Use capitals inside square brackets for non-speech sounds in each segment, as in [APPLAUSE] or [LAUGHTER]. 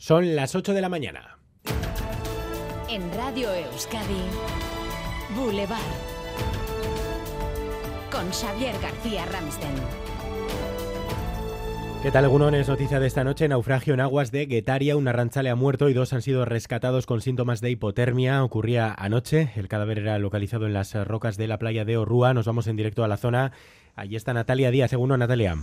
Son las 8 de la mañana. En Radio Euskadi, Boulevard. Con Xavier García Ramsten. ¿Qué tal, Egunon? Es noticia de esta noche. Naufragio en aguas de Guetaria. Un arranchale ha muerto y dos han sido rescatados con síntomas de hipotermia. Ocurría anoche. El cadáver era localizado en las rocas de la playa de Orrúa. Nos vamos en directo a la zona. Allí está Natalia Díaz. Egunon, Natalia.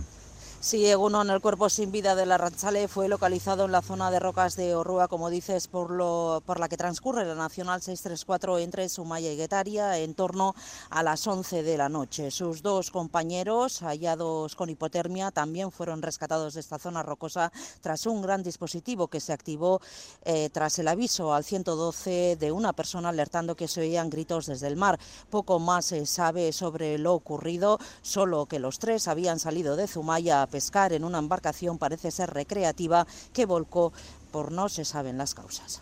Sí, en el cuerpo sin vida de la Ranchale fue localizado en la zona de rocas de Orrúa, como dices, por, lo, por la que transcurre la Nacional 634 entre Sumaya y Guetaria en torno a las 11 de la noche. Sus dos compañeros, hallados con hipotermia, también fueron rescatados de esta zona rocosa tras un gran dispositivo que se activó eh, tras el aviso al 112 de una persona alertando que se oían gritos desde el mar. Poco más se sabe sobre lo ocurrido, solo que los tres habían salido de Zumaya pescar en una embarcación parece ser recreativa que volcó por no se saben las causas.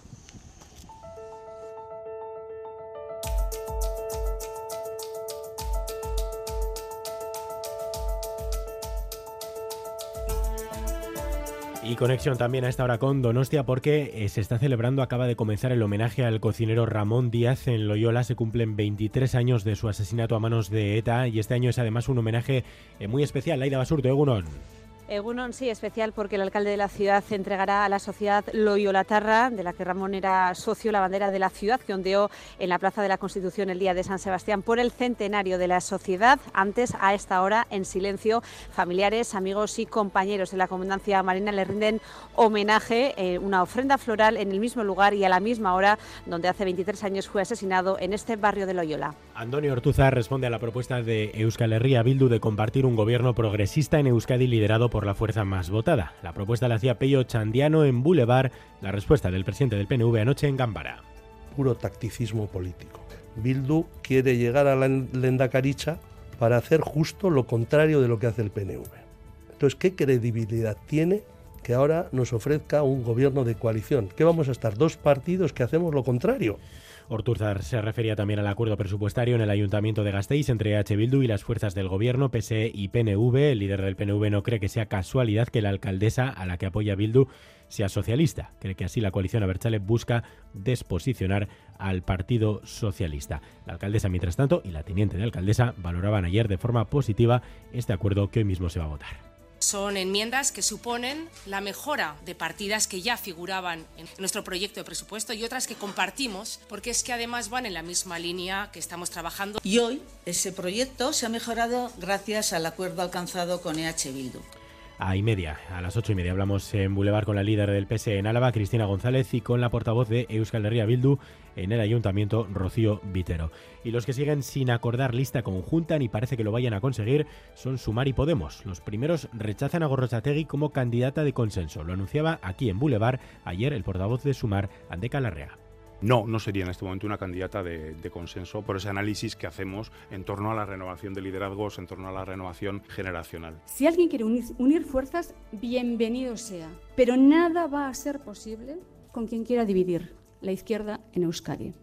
Y conexión también a esta hora con Donostia porque eh, se está celebrando, acaba de comenzar el homenaje al cocinero Ramón Díaz en Loyola. Se cumplen 23 años de su asesinato a manos de ETA y este año es además un homenaje eh, muy especial. Laida Basurto, Egunon. Egunon sí, especial porque el alcalde de la ciudad entregará a la sociedad Loyolatarra, de la que Ramón era socio, la bandera de la ciudad que ondeó en la Plaza de la Constitución el día de San Sebastián por el centenario de la sociedad. Antes, a esta hora, en silencio, familiares, amigos y compañeros de la Comandancia Marina le rinden homenaje, eh, una ofrenda floral en el mismo lugar y a la misma hora donde hace 23 años fue asesinado en este barrio de Loyola. Antonio Ortuza responde a la propuesta de Euskal Herria Bildu de compartir un gobierno progresista en Euskadi liderado por por la fuerza más votada. La propuesta la hacía Pello Chandiano en Boulevard, la respuesta del presidente del PNV anoche en Gambara. Puro tacticismo político. Bildu quiere llegar a la Lendakaricha para hacer justo lo contrario de lo que hace el PNV. Entonces, ¿qué credibilidad tiene que ahora nos ofrezca un gobierno de coalición? ¿Qué vamos a estar dos partidos que hacemos lo contrario? Ortuzar se refería también al acuerdo presupuestario en el Ayuntamiento de Gasteiz entre H. Bildu y las fuerzas del gobierno, PSE y PNV. El líder del PNV no cree que sea casualidad que la alcaldesa a la que apoya Bildu sea socialista. Cree que así la coalición Abertzale busca desposicionar al Partido Socialista. La alcaldesa, mientras tanto, y la teniente de alcaldesa valoraban ayer de forma positiva este acuerdo que hoy mismo se va a votar. Son enmiendas que suponen la mejora de partidas que ya figuraban en nuestro proyecto de presupuesto y otras que compartimos porque es que además van en la misma línea que estamos trabajando. Y hoy ese proyecto se ha mejorado gracias al acuerdo alcanzado con EH Bildu a y media. A las ocho y media hablamos en Boulevard con la líder del PSE en Álava, Cristina González, y con la portavoz de Euskal Herria Bildu en el Ayuntamiento, Rocío Vitero. Y los que siguen sin acordar lista conjunta, ni parece que lo vayan a conseguir, son Sumar y Podemos. Los primeros rechazan a Gorrochategui como candidata de consenso. Lo anunciaba aquí en Boulevard ayer el portavoz de Sumar, Andeca Larrea. No, no sería en este momento una candidata de, consenso por ese análisis que hacemos en torno a la renovación de liderazgos, en torno a la renovación generacional. Si alguien quiere unir, fuerzas, bienvenido sea. Pero nada va a ser posible con quien quiera dividir la izquierda en Euskadi.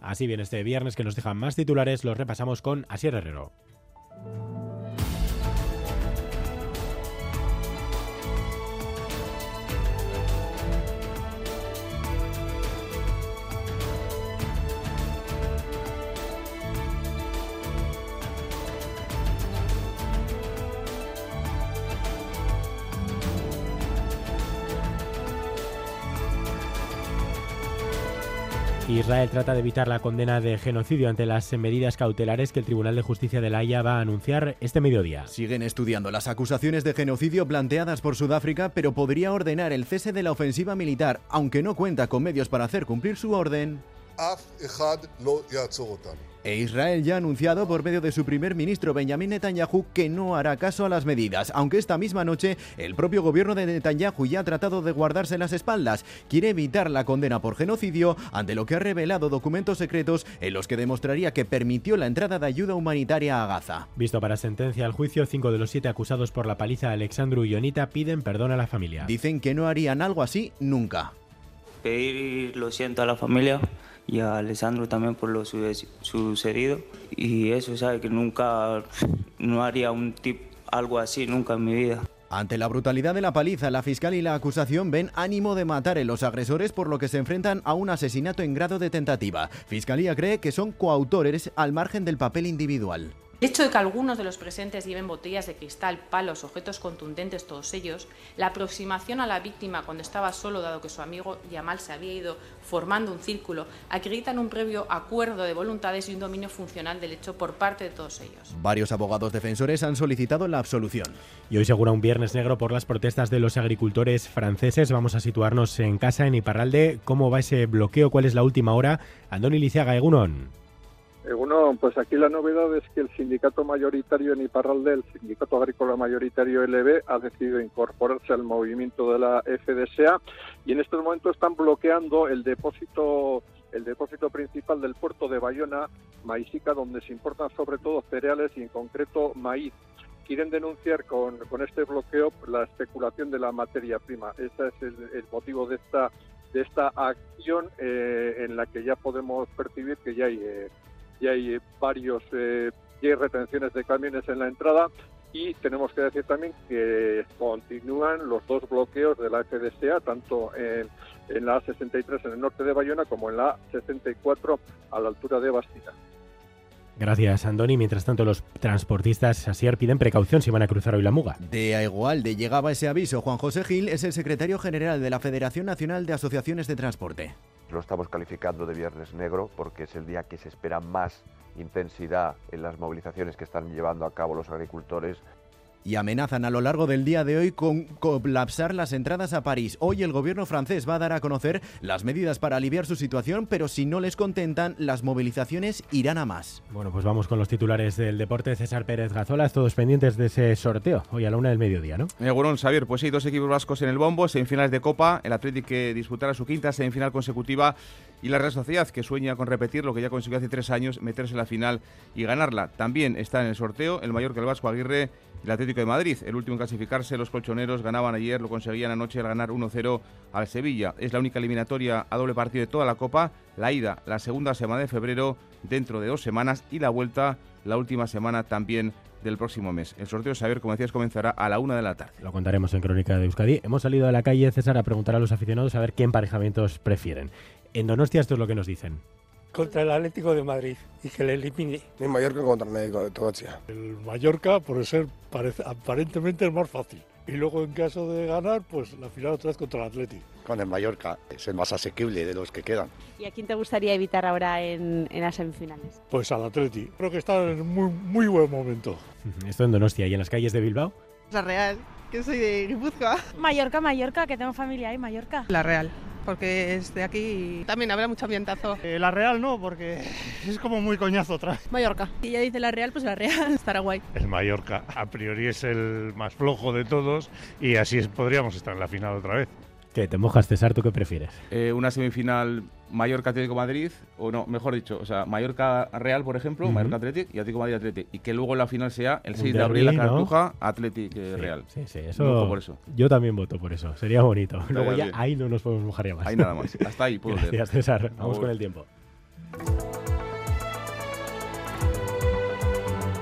Así bien, este viernes que nos dejan más titulares, los repasamos con Asier Herrero. Israel trata de evitar la condena de genocidio ante las medidas cautelares que el Tribunal de Justicia de la Haya va a anunciar este mediodía. Siguen estudiando las acusaciones de genocidio planteadas por Sudáfrica, pero podría ordenar el cese de la ofensiva militar, aunque no cuenta con medios para hacer cumplir su orden. E Israel ya ha anunciado por medio de su primer ministro Benjamin Netanyahu que no hará caso a las medidas, aunque esta misma noche el propio gobierno de Netanyahu ya ha tratado de guardarse las espaldas. Quiere evitar la condena por genocidio ante lo que ha revelado documentos secretos en los que demostraría que permitió la entrada de ayuda humanitaria a Gaza. Visto para sentencia al juicio, cinco de los siete acusados por la paliza de Alexandru y Yonita piden perdón a la familia. Dicen que no harían algo así nunca. Pedir lo siento a la familia y a Alessandro también por lo sucedido. Y eso, sabe que nunca, no haría un tip, algo así nunca en mi vida. Ante la brutalidad de la paliza, la fiscal y la acusación ven ánimo de matar a los agresores por lo que se enfrentan a un asesinato en grado de tentativa. Fiscalía cree que son coautores al margen del papel individual. El hecho de que algunos de los presentes lleven botellas de cristal, palos, objetos contundentes, todos ellos, la aproximación a la víctima cuando estaba solo, dado que su amigo Yamal se había ido formando un círculo, acreditan un previo acuerdo de voluntades y un dominio funcional del hecho por parte de todos ellos. Varios abogados defensores han solicitado la absolución. Y hoy segura un viernes negro por las protestas de los agricultores franceses. Vamos a situarnos en casa, en Iparralde. ¿Cómo va ese bloqueo? ¿Cuál es la última hora? Andoni Liciaga, Egunon. Bueno, pues aquí la novedad es que el sindicato mayoritario en Iparralde, el sindicato agrícola mayoritario LB, ha decidido incorporarse al movimiento de la FDSA y en estos momentos están bloqueando el depósito el depósito principal del puerto de Bayona, Maisica, donde se importan sobre todo cereales y en concreto maíz. Quieren denunciar con, con este bloqueo la especulación de la materia prima. Ese es el, motivo de esta de esta acción eh, en la que ya podemos percibir que ya hay eh, y hay varios eh, y hay retenciones de camiones en la entrada y tenemos que decir también que continúan los dos bloqueos de la FDSA, tanto en, en la A63 en el norte de Bayona como en la A64 a la altura de Bastida. Gracias, Andoni. Mientras tanto, los transportistas Asier piden precaución si van a cruzar hoy la muga. De igual, de llegaba ese aviso. Juan José Gil es el secretario general de la Federación Nacional de Asociaciones de Transporte. Lo estamos calificando de Viernes Negro porque es el día que se espera más intensidad en las movilizaciones que están llevando a cabo los agricultores y amenazan a lo largo del día de hoy con colapsar las entradas a París. Hoy el gobierno francés va a dar a conocer las medidas para aliviar su situación, pero si no les contentan, las movilizaciones irán a más. Bueno, pues vamos con los titulares del deporte. César Pérez Gazolas, todos pendientes de ese sorteo, hoy a la una del mediodía, ¿no? Eh, bueno, Xavier, pues sí, dos equipos vascos en el bombo, semifinales de Copa, el Atlético que disputará su quinta semifinal consecutiva y la Real Sociedad que sueña con repetir lo que ya consiguió hace tres años, meterse en la final y ganarla. También está en el sorteo el mayor que el Vasco Aguirre el Atlético de Madrid. El último en clasificarse, los colchoneros ganaban ayer, lo conseguían anoche al ganar 1-0 al Sevilla. Es la única eliminatoria a doble partido de toda la Copa. La ida, la segunda semana de febrero, dentro de dos semanas, y la vuelta, la última semana también del próximo mes. El sorteo, saber, como decías, comenzará a la una de la tarde. Lo contaremos en Crónica de Euskadi. Hemos salido a la calle, César, a preguntar a los aficionados a ver qué emparejamientos prefieren. En Donostia esto es lo que nos dicen contra el Atlético de Madrid y que le elimine. El Mallorca contra el de Togochia. El Mallorca por ser aparentemente el más fácil. Y luego en caso de ganar, pues la final otra vez contra el Atlético. Con el Mallorca es el más asequible de los que quedan. ¿Y a quién te gustaría evitar ahora en, en las semifinales? Pues al Atlético. Creo que está en muy, muy buen momento. Esto en Donostia y en las calles de Bilbao. La Real, que soy de Guipúzcoa. Mallorca, Mallorca, que tengo familia ahí, Mallorca. La Real porque es de aquí también habrá mucho ambientazo. Eh, la Real no, porque es como muy coñazo otra Mallorca. Y ya dice la Real, pues la Real [LAUGHS] estará guay. El Mallorca a priori es el más flojo de todos y así podríamos estar en la final otra vez. ¿Qué? ¿Te mojas, César? ¿Tú qué prefieres? Eh, una semifinal Mallorca Atlético Madrid, o no, mejor dicho, o sea, Mallorca Real, por ejemplo, Mallorca Atlético y Atlético Madrid Atlético. Y que luego la final sea el 6 de abril la Cartuja, Atlético eh, Real. Sí, sí, eso, por eso. Yo también voto por eso, sería bonito. luego ya ahí no nos podemos mojar ya más. Ahí nada más, hasta ahí puedo Gracias, César. Vamos con el tiempo.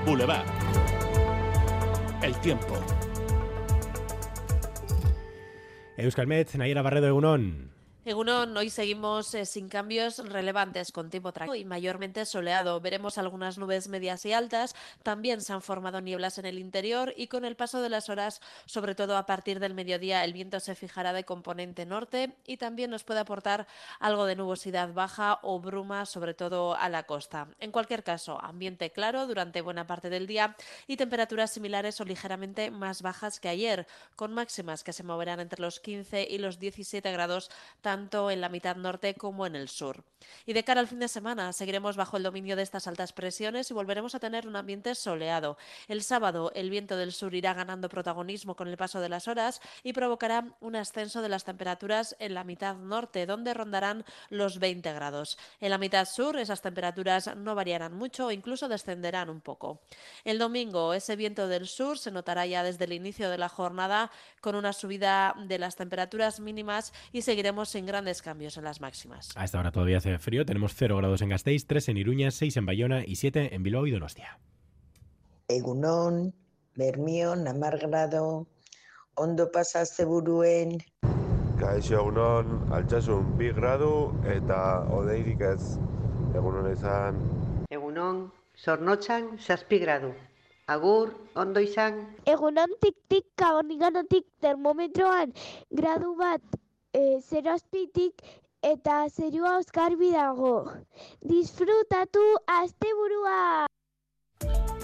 Boulevard. El tiempo. Euskalmet, Nayera Barredo, Egunon. Egunon, hoy seguimos eh, sin cambios relevantes con tiempo tranquilo y mayormente soleado. Veremos algunas nubes medias y altas. También se han formado nieblas en el interior y con el paso de las horas, sobre todo a partir del mediodía, el viento se fijará de componente norte y también nos puede aportar algo de nubosidad baja o bruma, sobre todo a la costa. En cualquier caso, ambiente claro durante buena parte del día y temperaturas similares o ligeramente más bajas que ayer, con máximas que se moverán entre los 15 y los 17 grados tanto en la mitad norte como en el sur. Y de cara al fin de semana seguiremos bajo el dominio de estas altas presiones y volveremos a tener un ambiente soleado. El sábado el viento del sur irá ganando protagonismo con el paso de las horas y provocará un ascenso de las temperaturas en la mitad norte, donde rondarán los 20 grados. En la mitad sur esas temperaturas no variarán mucho o incluso descenderán un poco. El domingo ese viento del sur se notará ya desde el inicio de la jornada con una subida de las temperaturas mínimas y seguiremos sin grandes cambios en las máximas. A esta hora todavía hace frío, tenemos 0 grados en Gasteiz, 3 en Iruña, 6 en Bayona y 7 en Bilbao y Donostia. Egunon, Bermio, Namar grado, ondo pasa asteburuen. Kaixo egunon, altxasun bi gradu eta odeirik ez egunon izan. Egunon, zornotzan zazpi gradu. Agur, ondo izan. Egunon tik-tik kaboniganotik termometroan gradu bat e, zero azpitik eta zerua oskarbi dago. Disfrutatu asteburua!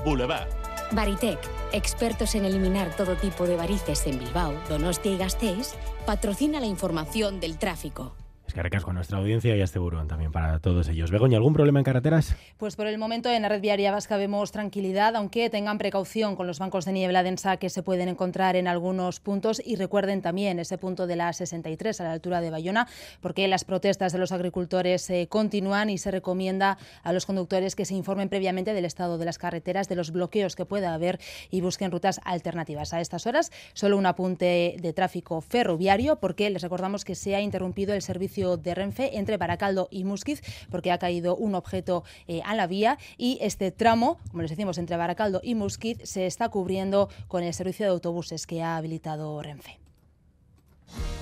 Boulevard. Baritec, expertos en eliminar todo tipo de varices en Bilbao, Donostia y Gasteiz, patrocina la información del tráfico. Es que recasco a nuestra audiencia y a este burón también para todos ellos. Begoña, ¿algún problema en carreteras? Pues por el momento en la red viaria vasca vemos tranquilidad, aunque tengan precaución con los bancos de niebla densa que se pueden encontrar en algunos puntos y recuerden también ese punto de la 63 a la altura de Bayona, porque las protestas de los agricultores eh, continúan y se recomienda a los conductores que se informen previamente del estado de las carreteras, de los bloqueos que pueda haber y busquen rutas alternativas. A estas horas solo un apunte de tráfico ferroviario porque les recordamos que se ha interrumpido el servicio de Renfe entre Baracaldo y Musquiz porque ha caído un objeto eh, a la vía y este tramo, como les decimos, entre Baracaldo y Musquiz se está cubriendo con el servicio de autobuses que ha habilitado Renfe.